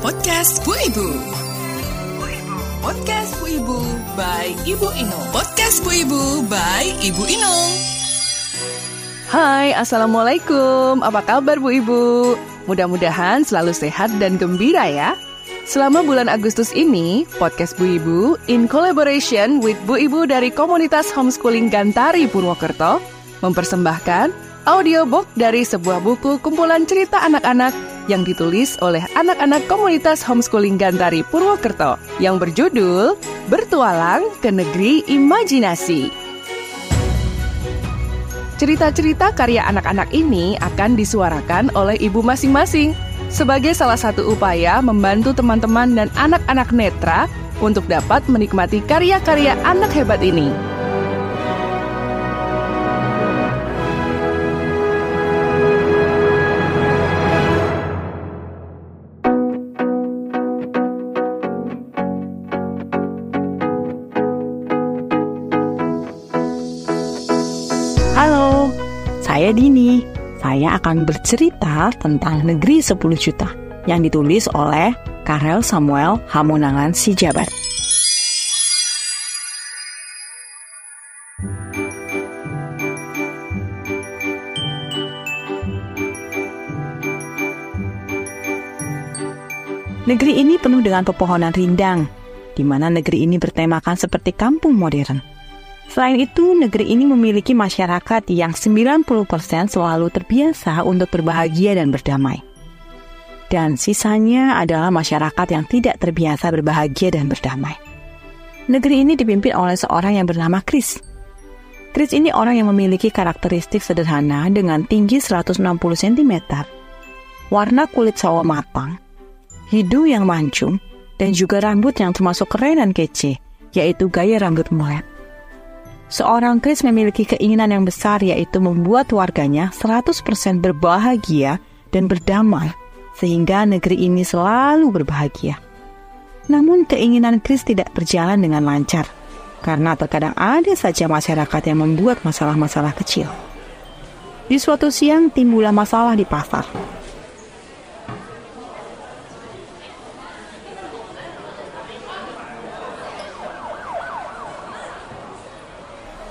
Podcast Bu Ibu. Podcast Bu Ibu by Ibu Inung. Podcast Bu Ibu by Ibu Inung. Hai, Assalamualaikum. Apa kabar Bu Ibu? Mudah-mudahan selalu sehat dan gembira ya. Selama bulan Agustus ini, podcast Bu Ibu in collaboration with Bu Ibu dari komunitas homeschooling Gantari Purwokerto mempersembahkan audiobook dari sebuah buku kumpulan cerita anak-anak yang ditulis oleh anak-anak komunitas homeschooling Gantari Purwokerto yang berjudul Bertualang ke Negeri Imajinasi. Cerita-cerita karya anak-anak ini akan disuarakan oleh ibu masing-masing sebagai salah satu upaya membantu teman-teman dan anak-anak netra untuk dapat menikmati karya-karya anak hebat ini. Saya Dini. Saya akan bercerita tentang Negeri 10 Juta yang ditulis oleh Karel Samuel Hamonangan Sijabat. Negeri ini penuh dengan pepohonan rindang, di mana negeri ini bertemakan seperti kampung modern. Selain itu, negeri ini memiliki masyarakat yang 90% selalu terbiasa untuk berbahagia dan berdamai. Dan sisanya adalah masyarakat yang tidak terbiasa berbahagia dan berdamai. Negeri ini dipimpin oleh seorang yang bernama Chris. Chris ini orang yang memiliki karakteristik sederhana dengan tinggi 160 cm, warna kulit sawo matang, hidung yang mancung, dan juga rambut yang termasuk keren dan kece, yaitu gaya rambut mulet. Seorang Chris memiliki keinginan yang besar yaitu membuat warganya 100% berbahagia dan berdamai sehingga negeri ini selalu berbahagia. Namun keinginan Chris tidak berjalan dengan lancar karena terkadang ada saja masyarakat yang membuat masalah-masalah kecil. Di suatu siang timbullah masalah di pasar.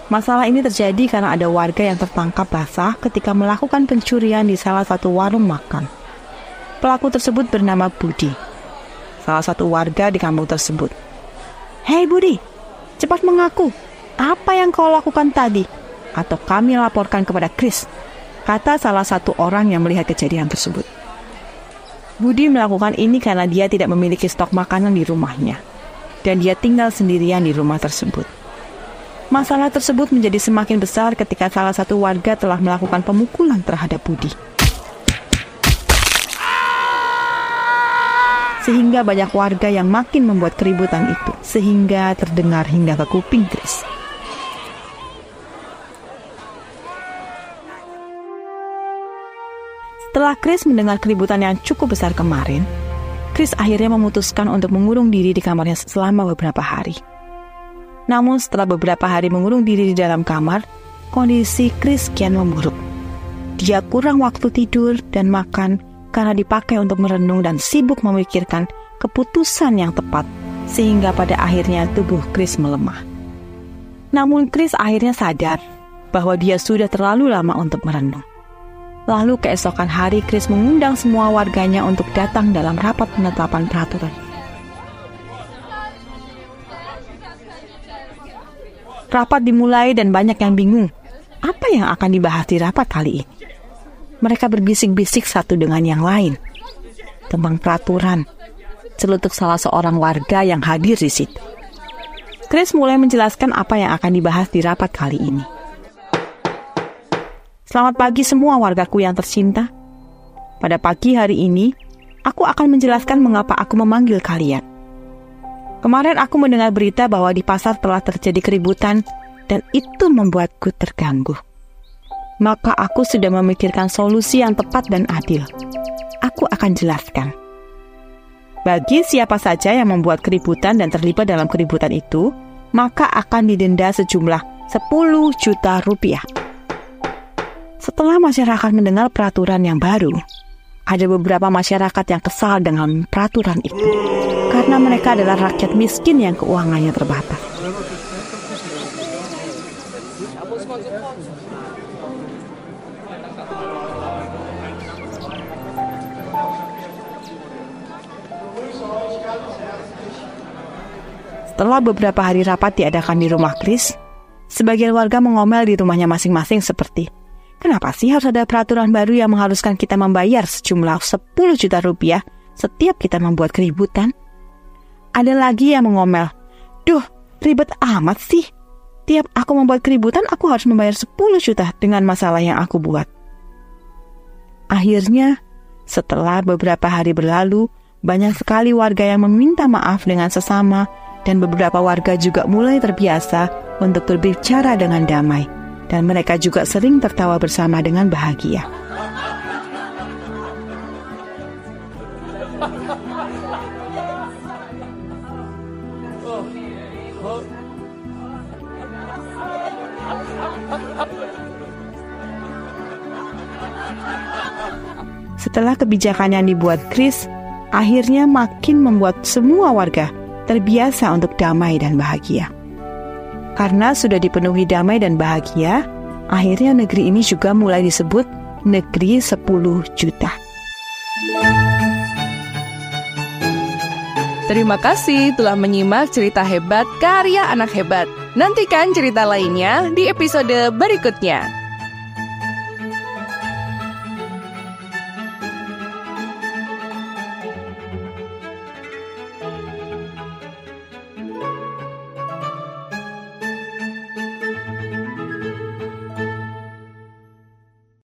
Masalah ini terjadi karena ada warga yang tertangkap basah ketika melakukan pencurian di salah satu warung makan. Pelaku tersebut bernama Budi, salah satu warga di kampung tersebut. Hei Budi, cepat mengaku, apa yang kau lakukan tadi? Atau kami laporkan kepada Chris, kata salah satu orang yang melihat kejadian tersebut. Budi melakukan ini karena dia tidak memiliki stok makanan di rumahnya, dan dia tinggal sendirian di rumah tersebut. Masalah tersebut menjadi semakin besar ketika salah satu warga telah melakukan pemukulan terhadap Budi. Sehingga banyak warga yang makin membuat keributan itu, sehingga terdengar hingga ke kuping Chris. Setelah Chris mendengar keributan yang cukup besar kemarin, Chris akhirnya memutuskan untuk mengurung diri di kamarnya selama beberapa hari. Namun setelah beberapa hari mengurung diri di dalam kamar, kondisi Chris kian memburuk. Dia kurang waktu tidur dan makan karena dipakai untuk merenung dan sibuk memikirkan keputusan yang tepat, sehingga pada akhirnya tubuh Chris melemah. Namun Chris akhirnya sadar bahwa dia sudah terlalu lama untuk merenung. Lalu keesokan hari Chris mengundang semua warganya untuk datang dalam rapat penetapan peraturan. Rapat dimulai dan banyak yang bingung. Apa yang akan dibahas di rapat kali ini? Mereka berbisik-bisik satu dengan yang lain. Tentang peraturan. Celutuk salah seorang warga yang hadir di situ. Chris mulai menjelaskan apa yang akan dibahas di rapat kali ini. Selamat pagi semua wargaku yang tercinta. Pada pagi hari ini, aku akan menjelaskan mengapa aku memanggil kalian. Kemarin aku mendengar berita bahwa di pasar telah terjadi keributan dan itu membuatku terganggu. Maka aku sudah memikirkan solusi yang tepat dan adil. Aku akan jelaskan. Bagi siapa saja yang membuat keributan dan terlibat dalam keributan itu, maka akan didenda sejumlah 10 juta rupiah. Setelah masyarakat mendengar peraturan yang baru, ada beberapa masyarakat yang kesal dengan peraturan itu karena mereka adalah rakyat miskin yang keuangannya terbatas. Setelah beberapa hari rapat diadakan di rumah Chris, sebagian warga mengomel di rumahnya masing-masing seperti, Kenapa sih harus ada peraturan baru yang mengharuskan kita membayar sejumlah 10 juta rupiah setiap kita membuat keributan? Ada lagi yang mengomel, Duh, ribet amat sih. Tiap aku membuat keributan, aku harus membayar 10 juta dengan masalah yang aku buat. Akhirnya, setelah beberapa hari berlalu, banyak sekali warga yang meminta maaf dengan sesama dan beberapa warga juga mulai terbiasa untuk berbicara dengan damai dan mereka juga sering tertawa bersama dengan bahagia. Setelah kebijakan yang dibuat Chris, akhirnya makin membuat semua warga terbiasa untuk damai dan bahagia. Karena sudah dipenuhi damai dan bahagia, akhirnya negeri ini juga mulai disebut negeri 10 juta. Terima kasih telah menyimak cerita hebat karya anak hebat. Nantikan cerita lainnya di episode berikutnya.